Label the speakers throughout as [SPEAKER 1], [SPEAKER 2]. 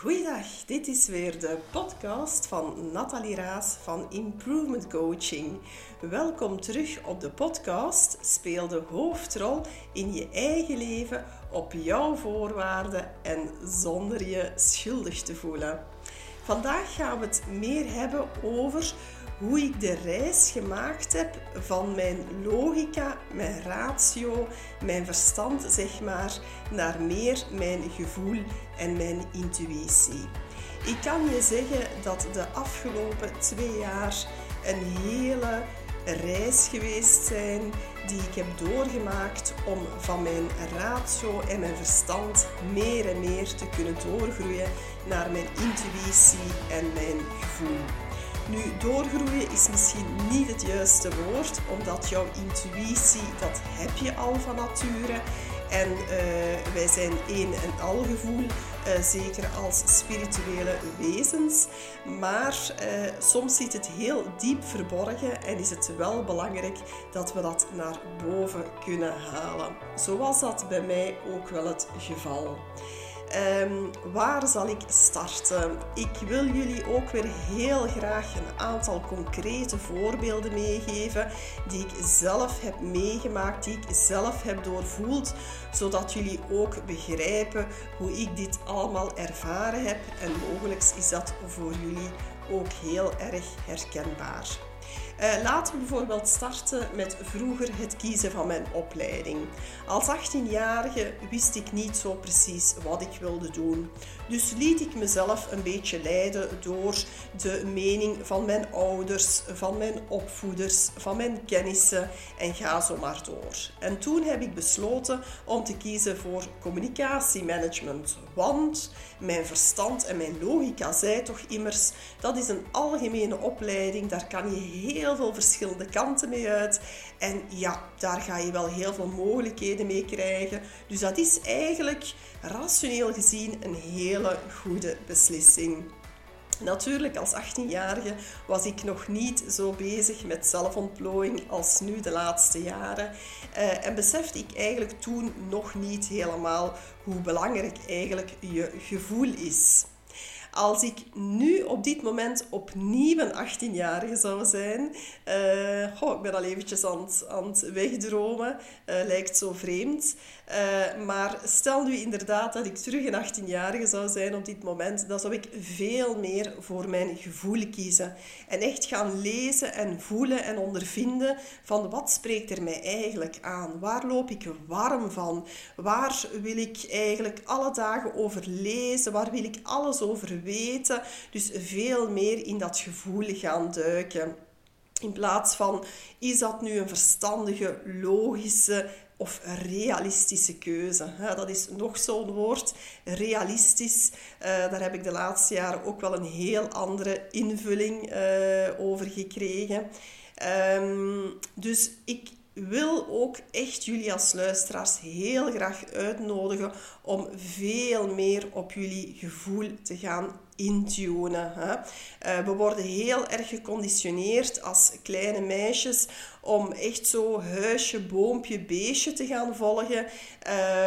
[SPEAKER 1] Goeiedag, dit is weer de podcast van Nathalie Raas van Improvement Coaching. Welkom terug op de podcast Speel de hoofdrol in je eigen leven op jouw voorwaarden en zonder je schuldig te voelen. Vandaag gaan we het meer hebben over hoe ik de reis gemaakt heb van mijn logica, mijn ratio, mijn verstand, zeg maar, naar meer mijn gevoel en mijn intuïtie. Ik kan je zeggen dat de afgelopen twee jaar een hele reis geweest zijn die ik heb doorgemaakt om van mijn ratio en mijn verstand meer en meer te kunnen doorgroeien naar mijn intuïtie en mijn gevoel. Nu, doorgroeien is misschien niet het juiste woord, omdat jouw intuïtie, dat heb je al van nature. En uh, wij zijn één en al gevoel, uh, zeker als spirituele wezens. Maar uh, soms zit het heel diep verborgen en is het wel belangrijk dat we dat naar boven kunnen halen. Zo was dat bij mij ook wel het geval. Um, waar zal ik starten? Ik wil jullie ook weer heel graag een aantal concrete voorbeelden meegeven die ik zelf heb meegemaakt, die ik zelf heb doorvoeld, zodat jullie ook begrijpen hoe ik dit allemaal ervaren heb en mogelijk is dat voor jullie ook heel erg herkenbaar. Uh, laten we bijvoorbeeld starten met vroeger het kiezen van mijn opleiding. Als 18-jarige wist ik niet zo precies wat ik wilde doen. Dus liet ik mezelf een beetje leiden door de mening van mijn ouders, van mijn opvoeders, van mijn kennissen en ga zo maar door. En toen heb ik besloten om te kiezen voor communicatiemanagement. Want mijn verstand en mijn logica zei toch immers dat is een algemene opleiding, daar kan je heel veel verschillende kanten mee uit. En ja, daar ga je wel heel veel mogelijkheden mee krijgen. Dus dat is eigenlijk rationeel gezien een hele goede beslissing. Natuurlijk, als 18-jarige was ik nog niet zo bezig met zelfontplooiing als nu de laatste jaren. Uh, en besefte ik eigenlijk toen nog niet helemaal hoe belangrijk eigenlijk je gevoel is. Als ik nu op dit moment opnieuw een 18-jarige zou zijn, uh, ik ben al eventjes aan het, aan het wegdromen, uh, lijkt zo vreemd. Uh, maar stel nu inderdaad dat ik terug een 18-jarige zou zijn op dit moment, dan zou ik veel meer voor mijn gevoel kiezen. En echt gaan lezen en voelen en ondervinden van wat spreekt er mij eigenlijk aan? Waar loop ik warm van? Waar wil ik eigenlijk alle dagen over lezen? Waar wil ik alles over weten. Dus veel meer in dat gevoel gaan duiken. In plaats van, is dat nu een verstandige, logische of realistische keuze? Dat is nog zo'n woord, realistisch. Uh, daar heb ik de laatste jaren ook wel een heel andere invulling uh, over gekregen. Um, dus ik wil ook echt jullie als luisteraars heel graag uitnodigen om veel meer op jullie gevoel te gaan intunen. Hè. Uh, we worden heel erg geconditioneerd als kleine meisjes om echt zo huisje, boompje, beestje te gaan volgen.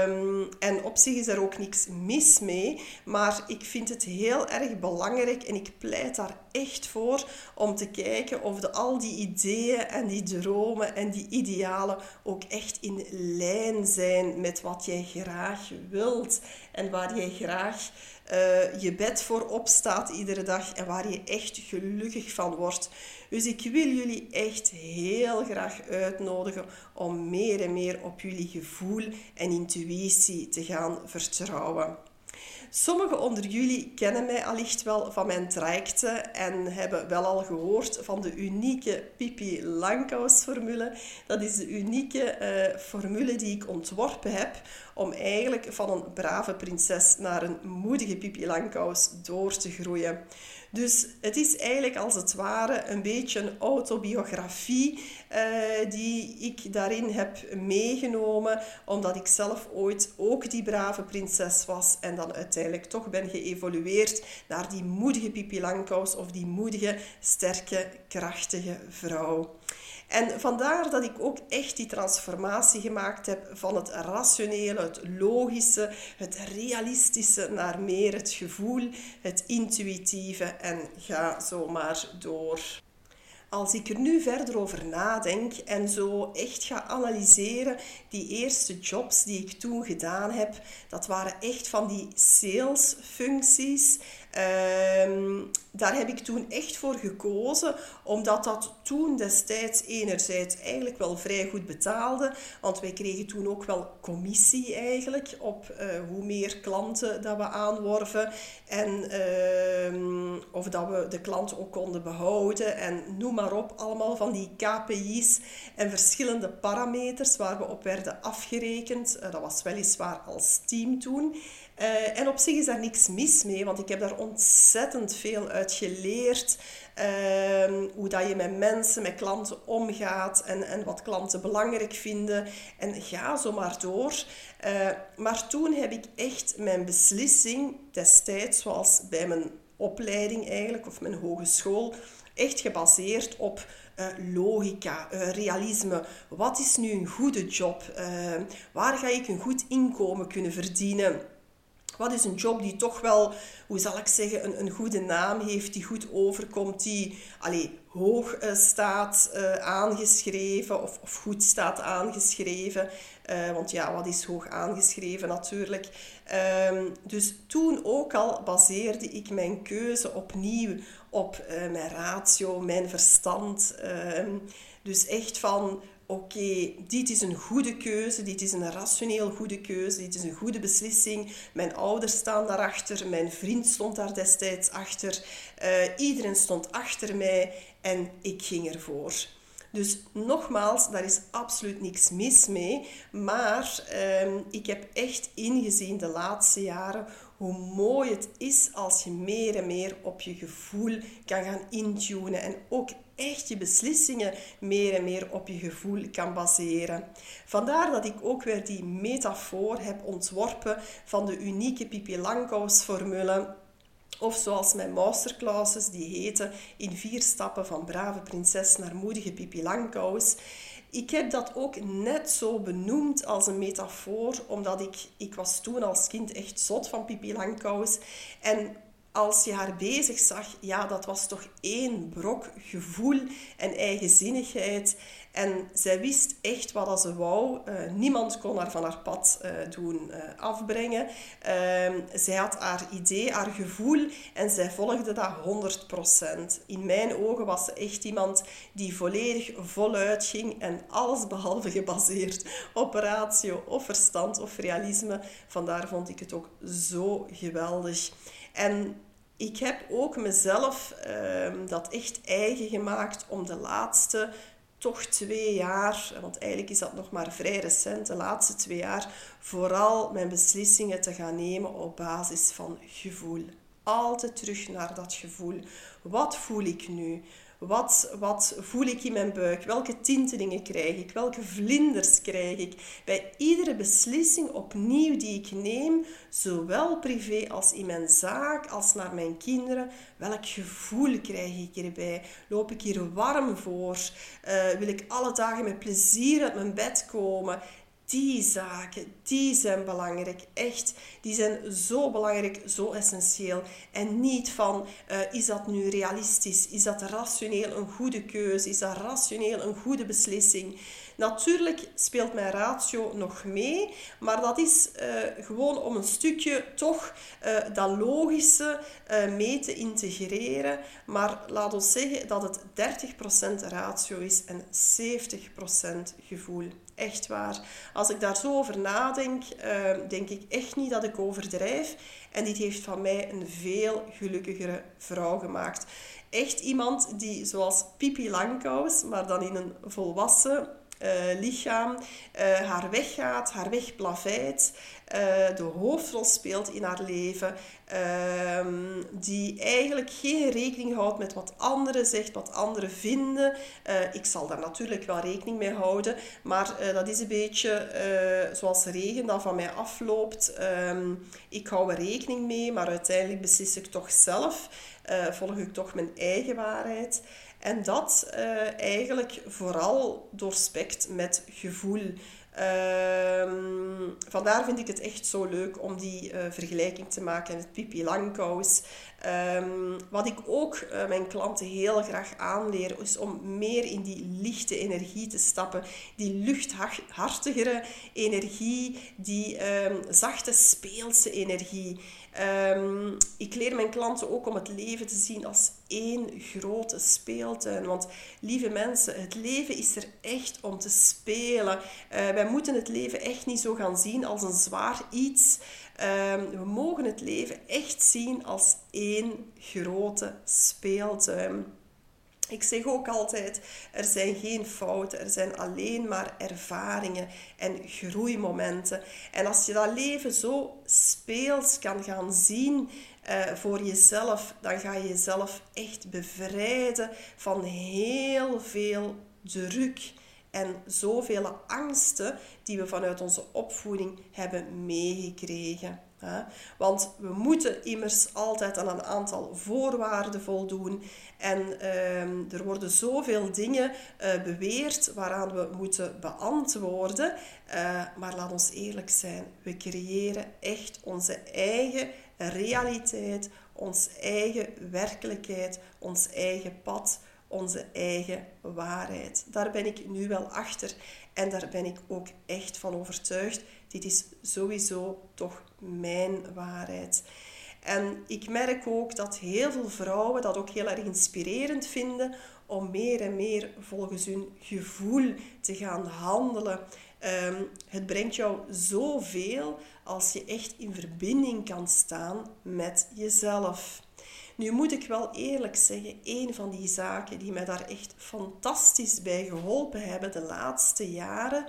[SPEAKER 1] Um, en op zich is er ook niks mis mee, maar ik vind het heel erg belangrijk en ik pleit daar echt voor om te kijken of de, al die ideeën en die dromen en die idealen ook echt in lijn zijn met wat jij graag wilt en waar jij graag uh, je bed voor opstaat iedere dag en waar je echt gelukkig van wordt. Dus ik wil jullie echt heel graag uitnodigen om meer en meer op jullie gevoel en intuïtie te gaan vertrouwen. Sommigen onder jullie kennen mij allicht wel van mijn trajecten en hebben wel al gehoord van de unieke Pipi Langkous formule. Dat is de unieke uh, formule die ik ontworpen heb om eigenlijk van een brave prinses naar een moedige Pipi Langkous door te groeien. Dus het is eigenlijk als het ware een beetje een autobiografie uh, die ik daarin heb meegenomen, omdat ik zelf ooit ook die brave prinses was en dan uiteindelijk toch ben geëvolueerd naar die moedige Pipi Langkous of die moedige, sterke, krachtige vrouw. En vandaar dat ik ook echt die transformatie gemaakt heb van het rationele, het logische, het realistische naar meer het gevoel, het intuïtieve en ga zo maar door. Als ik er nu verder over nadenk en zo echt ga analyseren, die eerste jobs die ik toen gedaan heb, dat waren echt van die salesfuncties. Um, daar heb ik toen echt voor gekozen, omdat dat toen destijds enerzijds eigenlijk wel vrij goed betaalde, want wij kregen toen ook wel commissie eigenlijk op uh, hoe meer klanten dat we aanworven en uh, of dat we de klanten ook konden behouden en noem maar op, allemaal van die KPI's en verschillende parameters waar we op werden afgerekend. Uh, dat was weliswaar als team toen. Uh, en op zich is daar niks mis mee, want ik heb daar ontzettend veel uit geleerd. Uh, hoe dat je met mensen, met klanten omgaat en, en wat klanten belangrijk vinden. En ga zo maar door. Uh, maar toen heb ik echt mijn beslissing destijds, zoals bij mijn opleiding eigenlijk, of mijn hogeschool, echt gebaseerd op uh, logica, realisme. Wat is nu een goede job? Waar ga ik een goed inkomen kunnen verdienen? Wat is een job die toch wel, hoe zal ik zeggen, een, een goede naam heeft, die goed overkomt, die allee, hoog uh, staat uh, aangeschreven of, of, goed staat aangeschreven. Uh, want ja, wat is hoog aangeschreven natuurlijk. Ehm, dus toen ook al baseerde ik mijn keuze opnieuw op mijn ratio, mijn verstand. Ehm, dus echt van oké, dit is een goede keuze, dit is een rationeel goede keuze, dit is een goede beslissing. Mijn ouders staan daarachter, mijn vriend stond daar destijds achter, uh, iedereen stond achter mij en ik ging ervoor. Dus nogmaals, daar is absoluut niks mis mee. Maar uh, ik heb echt ingezien de laatste jaren hoe mooi het is als je meer en meer op je gevoel kan gaan intunen. En ook echt je beslissingen meer en meer op je gevoel kan baseren. Vandaar dat ik ook weer die metafoor heb ontworpen van de unieke Pipi Langkous formule of zoals mijn masterclasses die heten in vier stappen van brave prinses naar moedige Pipi Langkous. Ik heb dat ook net zo benoemd als een metafoor, omdat ik, ik was toen als kind echt zot van Pipi Langkous. En als je haar bezig zag, ja, dat was toch één brok gevoel en eigenzinnigheid. En zij wist echt wat ze wou. Uh, niemand kon haar van haar pad uh, doen uh, afbrengen. Ehm, zij had haar idee, haar gevoel en zij volgde dat 100%. In mijn ogen was ze echt iemand die volledig voluit ging en alles behalve gebaseerd op ratio of verstand of realisme. Vandaar vond ik het ook zo geweldig. En ik heb ook mezelf uh, dat echt eigen gemaakt om de laatste toch twee jaar, want eigenlijk is dat nog maar vrij recent, de laatste twee jaar, vooral mijn beslissingen te gaan nemen op basis van gevoel. Altijd terug naar dat gevoel. Wat voel ik nu? Wat, wat voel ik in mijn buik? Welke tintelingen krijg ik? Welke vlinders krijg ik? Bij iedere beslissing opnieuw die ik neem, zowel privé als in mijn zaak, als naar mijn kinderen, welk gevoel krijg ik erbij? Loop ik hier warm voor? Uh, wil ik alle dagen met plezier uit mijn bed komen? Die zaken, die zijn belangrijk. Echt, die zijn zo belangrijk, zo essentieel. En niet van, uh, is dat nu realistisch? Is dat rationeel een goede keuze? Is dat rationeel een goede beslissing? Natuurlijk speelt mijn ratio nog mee, maar dat is uh, gewoon om een stukje toch uh, dat logische mee te integreren. Maar laat ons zeggen dat het 30% ratio is en 70% gevoel. Echt waar. Als ik daar zo over nadenk, denk ik echt niet dat ik overdrijf. En dit heeft van mij een veel gelukkigere vrouw gemaakt. Echt iemand die, zoals Pipi Langkous, maar dan in een volwassen lichaam uh, haar weg gaat, haar weg plaveit, uh, de hoofdrol speelt in haar leven, ehm, die eigenlijk geen rekening houdt met wat anderen zegt, wat anderen vinden. ik zal daar natuurlijk wel rekening mee houden, maar dat is een beetje zoals regen dat van mij afloopt. Um, ik hou er rekening mee, maar uiteindelijk beslis ik toch zelf. Volg ik toch mijn eigen waarheid. En dat eigenlijk vooral doorspekt met gevoel. Ehm, vandaar vind ik het echt zo leuk om die uh, vergelijking te maken met Pipi Langkous. Um, wat ik ook mijn klanten heel graag aanleer, is om meer in die lichte energie te stappen. Die luchthartigere energie, die um, zachte speelse energie. Um, ik leer mijn klanten ook om het leven te zien als één grote speeltuin. Want lieve mensen, het leven is er echt om te spelen. Uh, wij moeten het leven echt niet zo gaan zien als een zwaar iets. Um, we mogen het leven echt zien als één grote speeltuin. Ik zeg ook altijd, er zijn geen fouten, er zijn alleen maar ervaringen en groeimomenten. En als je dat leven zo speels kan gaan zien uh, voor jezelf, dan ga je jezelf echt bevrijden van heel veel druk en zoveel angsten die we vanuit onze opvoeding hebben meegekregen. Want we moeten immers altijd aan een aantal voorwaarden voldoen. En ehm, er worden zoveel dingen uh, beweerd waaraan we moeten beantwoorden. Uh, maar laat ons eerlijk zijn, we creëren echt onze eigen realiteit, onze eigen werkelijkheid, ons eigen pad, onze eigen waarheid. Daar ben ik nu wel achter en daar ben ik ook echt van overtuigd. Dit is sowieso toch mijn waarheid. En ik merk ook dat heel veel vrouwen dat ook heel erg inspirerend vinden om meer en meer volgens hun gevoel te gaan handelen. Um, het brengt jou zoveel als je echt in verbinding kan staan met jezelf. Nu moet ik wel eerlijk zeggen, een van die zaken die mij daar echt fantastisch bij geholpen hebben de laatste jaren,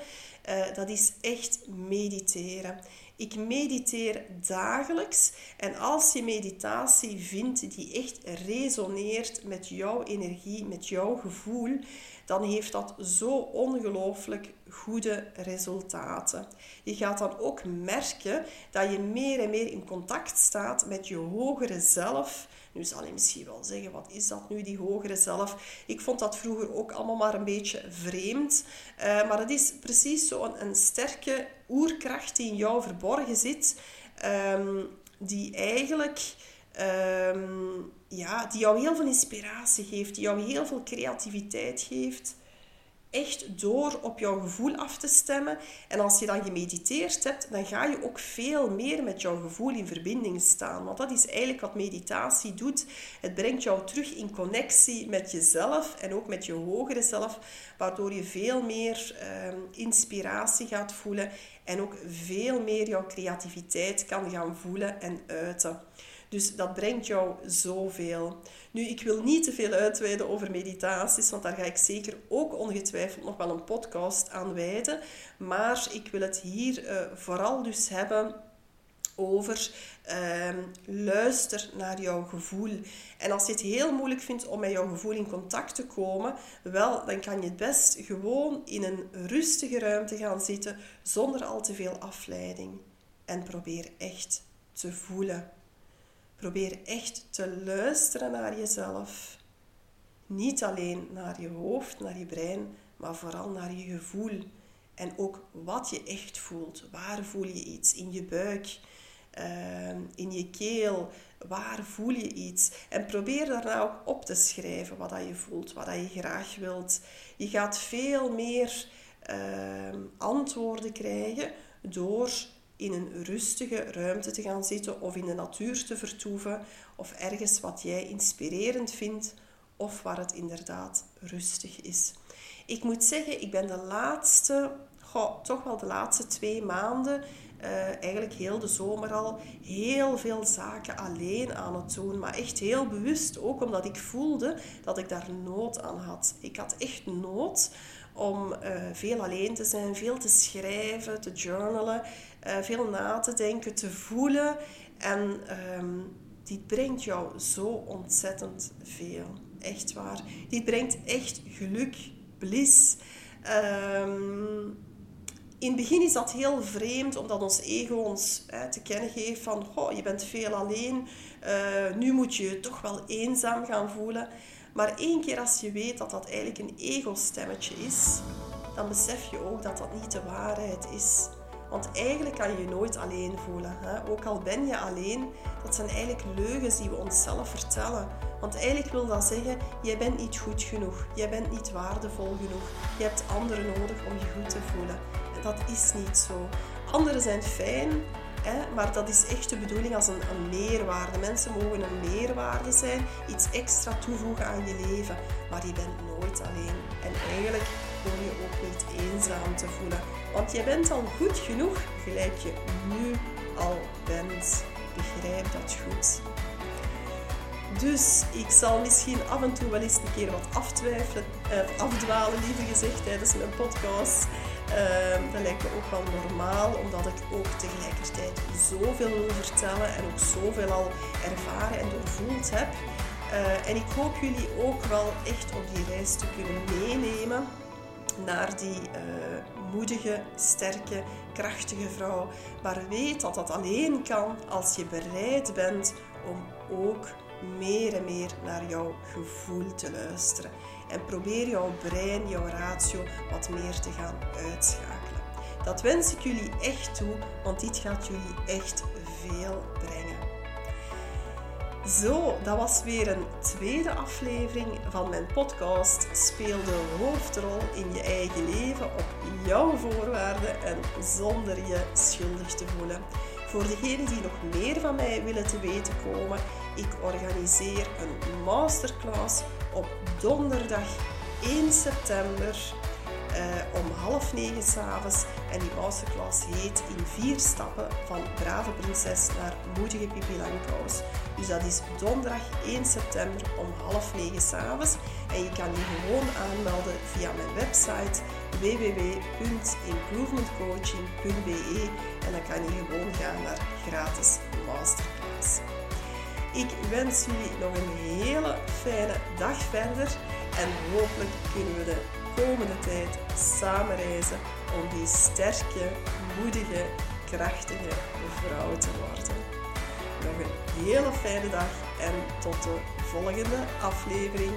[SPEAKER 1] uh, dat is echt mediteren. Ik mediteer dagelijks en als je meditatie vindt die echt resoneert met jouw energie, met jouw gevoel, dan heeft dat zo ongelooflijk goede resultaten. Je gaat dan ook merken dat je meer en meer in contact staat met je hogere zelf. Nu zal je misschien wel zeggen, wat is dat nu, die hogere zelf? Ik vond dat vroeger ook allemaal maar een beetje vreemd. Uh, maar het is precies zo'n een, sterke oerkracht die in jou verborgen zit, um, die eigenlijk... Um, ja, die jou heel veel inspiratie geeft, die jou heel veel creativiteit geeft echt door op jouw gevoel af te stemmen. En als je dan gemediteerd hebt, dan ga je ook veel meer met jouw gevoel in verbinding staan. Want dat is eigenlijk wat meditatie doet. Het brengt jou terug in connectie met jezelf en ook met je hogere zelf, waardoor je veel meer uh, inspiratie gaat voelen en ook veel meer jouw creativiteit kan gaan voelen en uiten. Dus dat brengt jou zoveel. Nu, ik wil niet te veel uitweiden over meditaties, want daar ga ik zeker ook ongetwijfeld nog wel een podcast aan wijden. Maar ik wil het hier uh, vooral dus hebben over uh, luister naar jouw gevoel. En als je het heel moeilijk vindt om met jouw gevoel in contact te komen, wel, dan kan je het best gewoon in een rustige ruimte gaan zitten zonder al te veel afleiding. En probeer echt te voelen. Probeer echt te luisteren naar jezelf. Niet alleen naar je hoofd, naar je brein, maar vooral naar je gevoel. En ook wat je echt voelt. Waar voel je iets? In je buik, ehm, in je keel. Waar voel je iets? En probeer daarna ook op te schrijven wat je voelt, wat je graag wilt. Je gaat veel meer ehm, antwoorden krijgen door in een rustige ruimte te gaan zitten of in de natuur te vertoeven of ergens wat jij inspirerend vindt of waar het inderdaad rustig is. Ik moet zeggen, ik ben de laatste, goh, toch wel de laatste twee maanden, uh, eigenlijk heel de zomer al, heel veel zaken alleen aan het doen. Maar echt heel bewust, ook omdat ik voelde dat ik daar nood aan had. Ik had echt nood om uh, veel alleen te zijn, veel te schrijven, te journalen, uh, veel na te denken, te voelen. En um, dit brengt jou zo ontzettend veel. Echt waar. Dit brengt echt geluk, bliss. Um, in het begin is dat heel vreemd, omdat ons ego ons te kennen geeft van oh, je bent veel alleen, uh, nu moet je je toch wel eenzaam gaan voelen. Maar één keer als je weet dat dat eigenlijk een ego-stemmetje is, dan besef je ook dat dat niet de waarheid is. Want eigenlijk kan je je nooit alleen voelen. Hè? Ook al ben je alleen, dat zijn eigenlijk leugens die we onszelf vertellen. Want eigenlijk wil dat zeggen, jij bent niet goed genoeg. Jij bent niet waardevol genoeg. Je hebt anderen nodig om je goed te voelen. En dat is niet zo. Anderen zijn fijn, maar dat is echt de bedoeling als een, een meerwaarde. Mensen mogen een meerwaarde zijn, iets extra toevoegen aan je leven. Maar je bent nooit alleen. En eigenlijk hoor je ook niet eenzaam te voelen. Want je bent al goed genoeg gelijk je nu al bent. Begrijp dat goed. Dus ik zal misschien af en toe wel eens een keer wat eh, afdwalen, liever gezegd, tijdens mijn podcast. Uh, dat lijkt me ook wel normaal, omdat ik ook tegelijkertijd zoveel wil vertellen en ook zoveel al ervaren en doorvoeld heb. Uh, en ik hoop jullie ook wel echt op die reis te kunnen meenemen naar die uh, moedige, sterke, krachtige vrouw. Maar weet dat dat alleen kan als je bereid bent om ook meer en meer naar jouw gevoel te luisteren. En probeer jouw brein, jouw ratio wat meer te gaan uitschakelen. Dat wens ik jullie echt toe, want dit gaat jullie echt veel brengen. Zo, dat was weer een tweede aflevering van mijn podcast Speel de hoofdrol in je eigen leven op jouw voorwaarden en zonder je schuldig te voelen. Voor degenen die nog meer van mij willen te weten komen, ik organiseer een masterclass op donderdag 1 september uh, om half negen s'avonds. En die masterclass heet In vier stappen van brave prinses naar moedige Pippi Langkous. Dus dat is donderdag 1 september om half negen s'avonds. En je kan je gewoon aanmelden via mijn website www.improvementcoaching.be en dan kan je gewoon gaan naar gratis masterclass. Ik wens jullie nog een hele fijne dag verder en hopelijk kunnen we de komende tijd samen reizen om die sterke, moedige, krachtige vrouw te worden. Nog een hele fijne dag en tot de volgende aflevering.